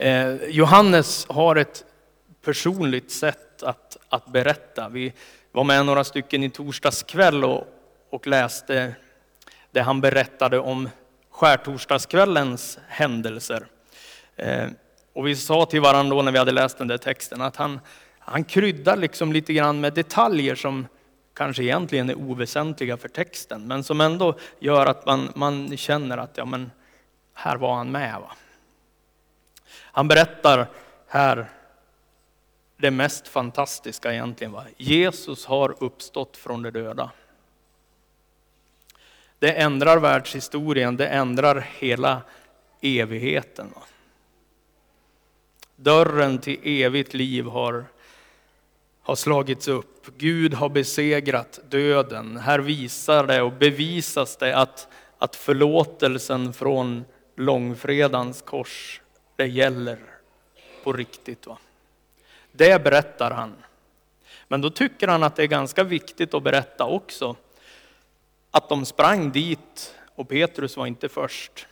Eh, Johannes har ett personligt sätt att, att berätta. Vi var med några stycken i torsdags kväll och, och läste det han berättade om skärtorsdagskvällens händelser. Eh, och vi sa till varandra då när vi hade läst den där texten att han, han kryddar liksom lite grann med detaljer som kanske egentligen är oväsentliga för texten, men som ändå gör att man, man känner att ja, men här var han med. Va? Han berättar här det mest fantastiska egentligen. Va? Jesus har uppstått från de döda. Det ändrar världshistorien, det ändrar hela evigheten. Va? Dörren till evigt liv har, har slagits upp. Gud har besegrat döden. Här visar det och bevisas det att, att förlåtelsen från långfredagens kors, det gäller på riktigt. Va? Det berättar han. Men då tycker han att det är ganska viktigt att berätta också att de sprang dit och Petrus var inte först.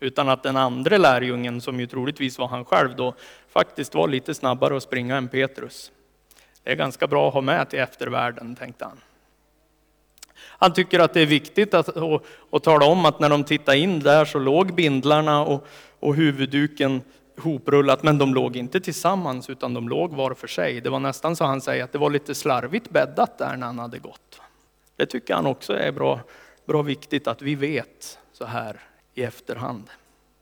Utan att den andra lärjungen, som ju troligtvis var han själv då, faktiskt var lite snabbare att springa än Petrus. Det är ganska bra att ha med till eftervärlden, tänkte han. Han tycker att det är viktigt att, och, och tala om att när de tittade in där så låg bindlarna och, och huvudduken hoprullat, men de låg inte tillsammans utan de låg var för sig. Det var nästan så han säger att det var lite slarvigt bäddat där när han hade gått. Det tycker han också är bra, bra viktigt att vi vet så här i efterhand.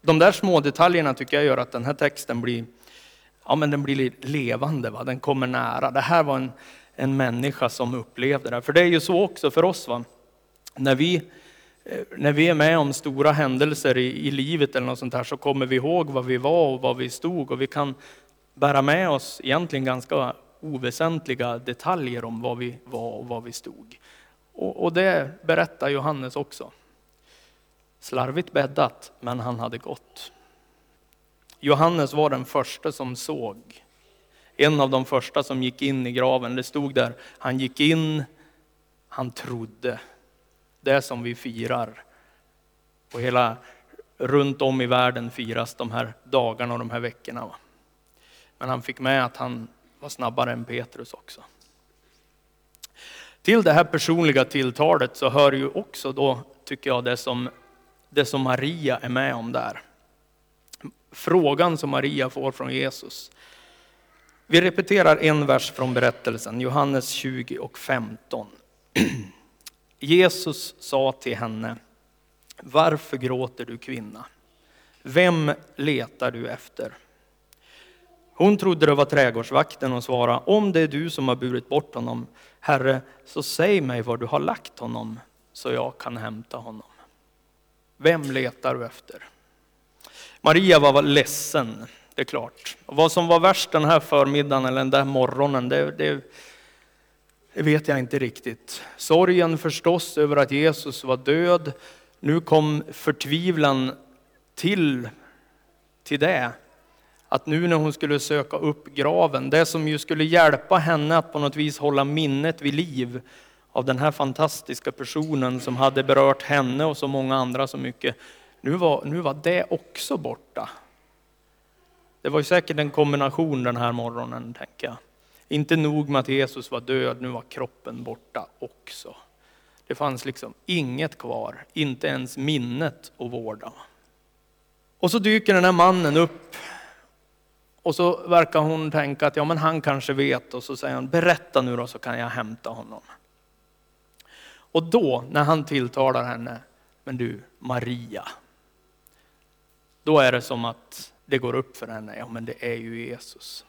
De där små detaljerna tycker jag gör att den här texten blir, ja, men den blir levande, va? den kommer nära. Det här var en, en människa som upplevde det. För det är ju så också för oss. Va? När, vi, eh, när vi är med om stora händelser i, i livet eller något sånt här så kommer vi ihåg vad vi var och var vi stod och vi kan bära med oss egentligen ganska oväsentliga detaljer om vad vi var och var vi stod. Och, och det berättar Johannes också. Slarvigt bäddat, men han hade gått. Johannes var den första som såg. En av de första som gick in i graven. Det stod där, han gick in, han trodde. Det som vi firar. Och hela runt om i världen firas de här dagarna och de här veckorna. Men han fick med att han var snabbare än Petrus också. Till det här personliga tilltalet så hör ju också då, tycker jag, det som det som Maria är med om där. Frågan som Maria får från Jesus. Vi repeterar en vers från berättelsen, Johannes 20 och 15. Jesus sa till henne, varför gråter du kvinna? Vem letar du efter? Hon trodde det var trädgårdsvakten och svarade, om det är du som har burit bort honom, Herre, så säg mig var du har lagt honom, så jag kan hämta honom. Vem letar du efter? Maria var ledsen, det är klart. Och vad som var värst den här förmiddagen eller den där morgonen, det, det, det vet jag inte riktigt. Sorgen förstås över att Jesus var död. Nu kom förtvivlan till, till det. Att nu när hon skulle söka upp graven, det som ju skulle hjälpa henne att på något vis hålla minnet vid liv, av den här fantastiska personen som hade berört henne och så många andra så mycket. Nu var, nu var det också borta. Det var ju säkert en kombination den här morgonen, tänker jag. Inte nog med att Jesus var död, nu var kroppen borta också. Det fanns liksom inget kvar, inte ens minnet att vårda. Och så dyker den här mannen upp och så verkar hon tänka att ja, men han kanske vet och så säger hon, berätta nu då så kan jag hämta honom. Och då, när han tilltalar henne, men du Maria, då är det som att det går upp för henne, ja men det är ju Jesus.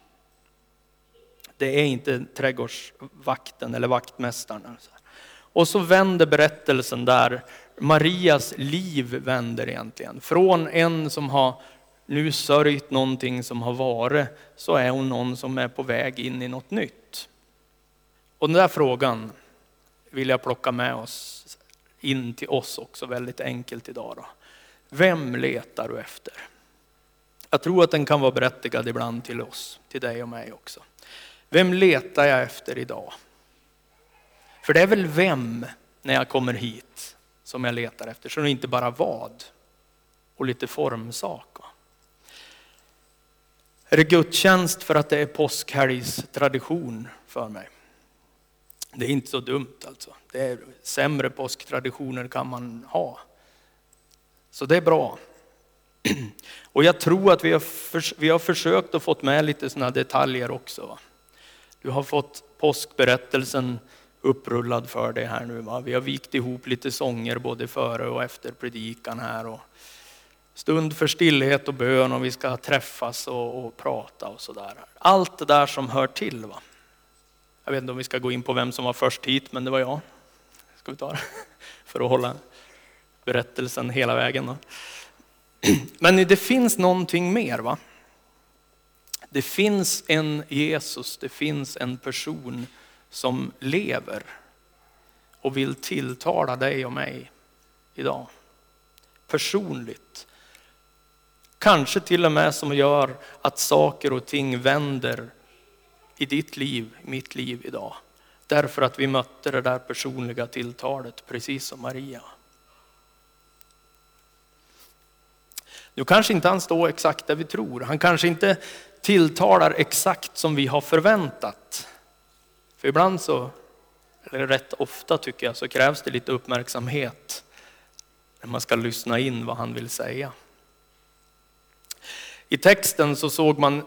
Det är inte trädgårdsvakten eller vaktmästaren. Alltså. Och så vänder berättelsen där, Marias liv vänder egentligen. Från en som har nu sörjt någonting som har varit, så är hon någon som är på väg in i något nytt. Och den där frågan, vill jag plocka med oss in till oss också väldigt enkelt idag. Då. Vem letar du efter? Jag tror att den kan vara berättigad ibland till oss, till dig och mig också. Vem letar jag efter idag? För det är väl vem när jag kommer hit som jag letar efter, så det är inte bara vad och lite formsak. Är det gudstjänst för att det är påskhelgstradition för mig? Det är inte så dumt alltså. Det är sämre påsktraditioner kan man ha. Så det är bra. Och jag tror att vi har, för, vi har försökt att få med lite sådana detaljer också. Va? Du har fått påskberättelsen upprullad för dig här nu. Va? Vi har vikt ihop lite sånger både före och efter predikan här. Och stund för stillhet och bön och vi ska träffas och, och prata och sådär. Allt det där som hör till. Va? Jag vet inte om vi ska gå in på vem som var först hit, men det var jag. Ska vi ta det? För att hålla berättelsen hela vägen. Då. Men det finns någonting mer. va? Det finns en Jesus, det finns en person som lever och vill tilltala dig och mig idag. Personligt. Kanske till och med som gör att saker och ting vänder i ditt liv, i mitt liv idag. Därför att vi mötte det där personliga tilltalet, precis som Maria. Nu kanske inte han står exakt där vi tror. Han kanske inte tilltalar exakt som vi har förväntat. För ibland så, eller rätt ofta tycker jag, så krävs det lite uppmärksamhet när man ska lyssna in vad han vill säga. I texten så såg man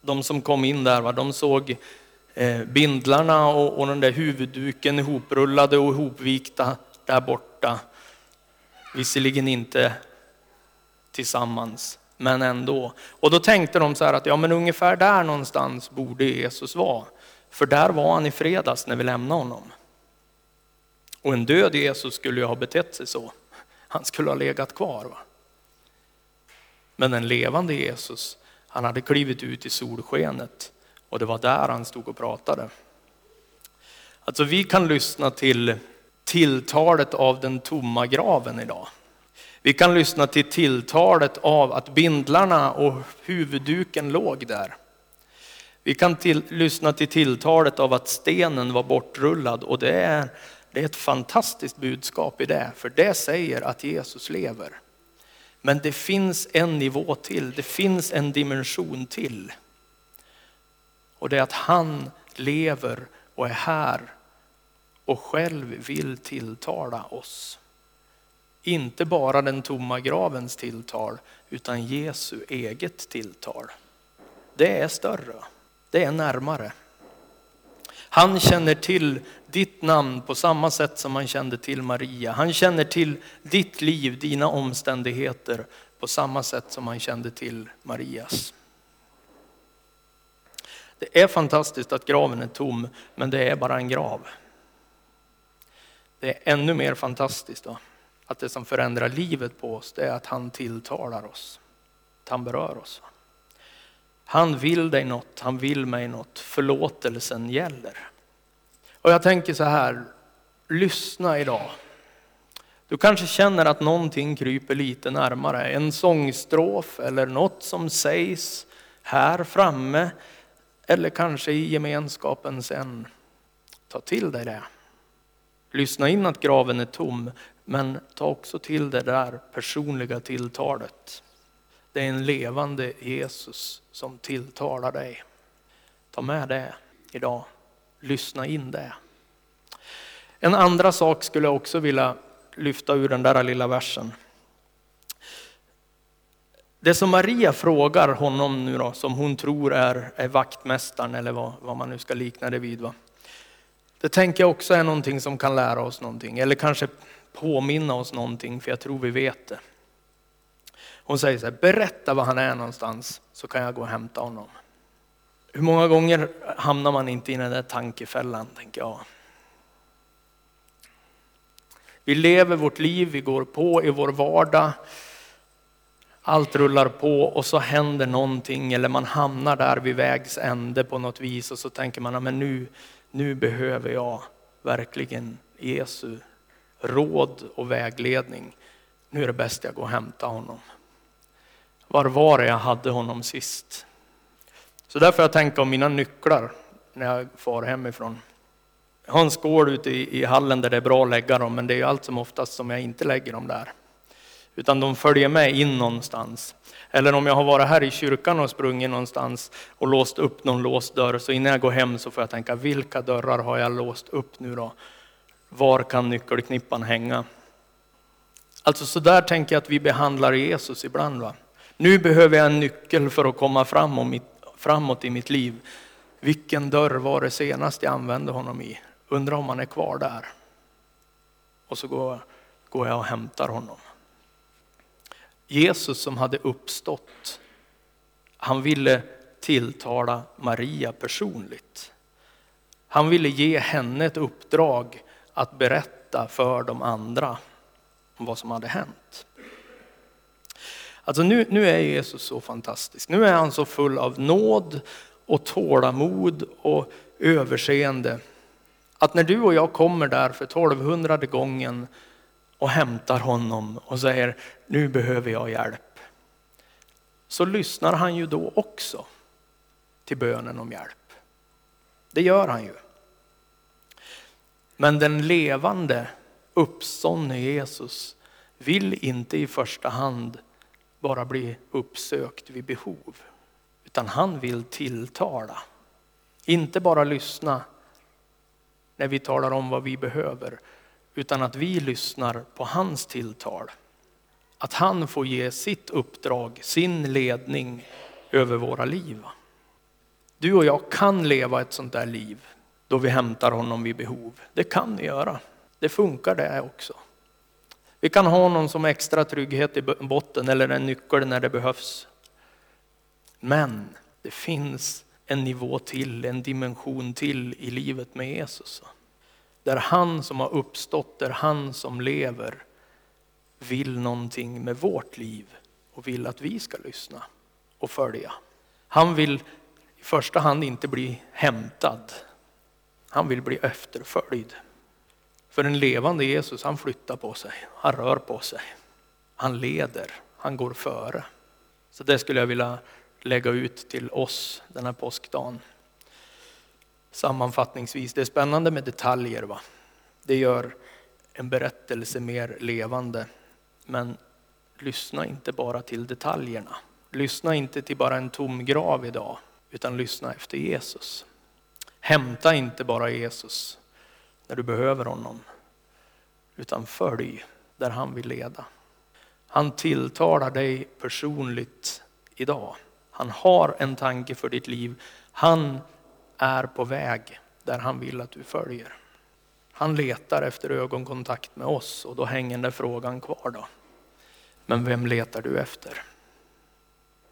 de som kom in där, va? de såg eh, bindlarna och, och den där huvudduken ihoprullade och ihopvikta där borta. Visserligen inte tillsammans, men ändå. Och då tänkte de så här att ja, men ungefär där någonstans borde Jesus vara. För där var han i fredags när vi lämnade honom. Och en död Jesus skulle ju ha betett sig så. Han skulle ha legat kvar. Va? Men en levande Jesus, han hade klivit ut i solskenet och det var där han stod och pratade. Alltså vi kan lyssna till tilltalet av den tomma graven idag. Vi kan lyssna till tilltalet av att bindlarna och huvudduken låg där. Vi kan till, lyssna till tilltalet av att stenen var bortrullad och det är, det är ett fantastiskt budskap i det, för det säger att Jesus lever. Men det finns en nivå till, det finns en dimension till. Och det är att han lever och är här och själv vill tilltala oss. Inte bara den tomma gravens tilltal, utan Jesu eget tilltal. Det är större, det är närmare. Han känner till ditt namn på samma sätt som han kände till Maria. Han känner till ditt liv, dina omständigheter på samma sätt som han kände till Marias. Det är fantastiskt att graven är tom, men det är bara en grav. Det är ännu mer fantastiskt då, att det som förändrar livet på oss, det är att han tilltalar oss. Att han berör oss. Han vill dig något, han vill mig något. Förlåtelsen gäller. Och jag tänker så här, lyssna idag. Du kanske känner att någonting kryper lite närmare. En sångstrof eller något som sägs här framme. Eller kanske i gemenskapen sen. Ta till dig det. Lyssna in att graven är tom, men ta också till det där personliga tilltalet. Det är en levande Jesus som tilltalar dig. Ta med det idag. Lyssna in det. En andra sak skulle jag också vilja lyfta ur den där lilla versen. Det som Maria frågar honom nu då, som hon tror är, är vaktmästaren eller vad, vad man nu ska likna det vid. Va? Det tänker jag också är någonting som kan lära oss någonting eller kanske påminna oss någonting för jag tror vi vet det. Hon säger så här, berätta var han är någonstans så kan jag gå och hämta honom. Hur många gånger hamnar man inte i den där tankefällan, tänker jag. Vi lever vårt liv, vi går på i vår vardag. Allt rullar på och så händer någonting eller man hamnar där vid vägs ände på något vis och så tänker man, men nu, nu behöver jag verkligen Jesu råd och vägledning. Nu är det bäst jag går och hämtar honom. Var var det jag hade honom sist? Så där får jag tänka om mina nycklar när jag far hemifrån. Jag har en skål ute i, hallen där det är bra att lägga dem, men det är allt som oftast som jag inte lägger dem där. Utan de följer med in någonstans. Eller om jag har varit här i kyrkan och sprungit någonstans och låst upp någon låst dörr, så innan jag går hem så får jag tänka, vilka dörrar har jag låst upp nu då? Var kan nyckelknippan hänga? Alltså så där tänker jag att vi behandlar Jesus ibland. Va? Nu behöver jag en nyckel för att komma framåt i mitt liv. Vilken dörr var det senast jag använde honom i? Undrar om han är kvar där. Och så går, går jag och hämtar honom. Jesus som hade uppstått, han ville tilltala Maria personligt. Han ville ge henne ett uppdrag att berätta för de andra om vad som hade hänt. Alltså nu, nu är Jesus så fantastisk. Nu är han så full av nåd och tålamod och överseende. Att när du och jag kommer där för 1200 gången och hämtar honom och säger nu behöver jag hjälp. Så lyssnar han ju då också till bönen om hjälp. Det gör han ju. Men den levande uppståndne Jesus vill inte i första hand bara bli uppsökt vid behov. Utan han vill tilltala. Inte bara lyssna när vi talar om vad vi behöver. Utan att vi lyssnar på hans tilltal. Att han får ge sitt uppdrag, sin ledning över våra liv. Du och jag kan leva ett sånt där liv då vi hämtar honom vid behov. Det kan vi göra. Det funkar det också. Vi kan ha någon som extra trygghet i botten eller en nyckel när det behövs. Men det finns en nivå till, en dimension till i livet med Jesus. Där han som har uppstått, där han som lever vill någonting med vårt liv och vill att vi ska lyssna och följa. Han vill i första hand inte bli hämtad. Han vill bli efterföljd. För en levande Jesus, han flyttar på sig, han rör på sig. Han leder, han går före. Så det skulle jag vilja lägga ut till oss den här påskdagen. Sammanfattningsvis, det är spännande med detaljer. Va? Det gör en berättelse mer levande. Men lyssna inte bara till detaljerna. Lyssna inte till bara en tom grav idag, utan lyssna efter Jesus. Hämta inte bara Jesus när du behöver honom, utan följ där han vill leda. Han tilltalar dig personligt idag. Han har en tanke för ditt liv. Han är på väg där han vill att du följer. Han letar efter ögonkontakt med oss och då hänger den frågan kvar då. Men vem letar du efter?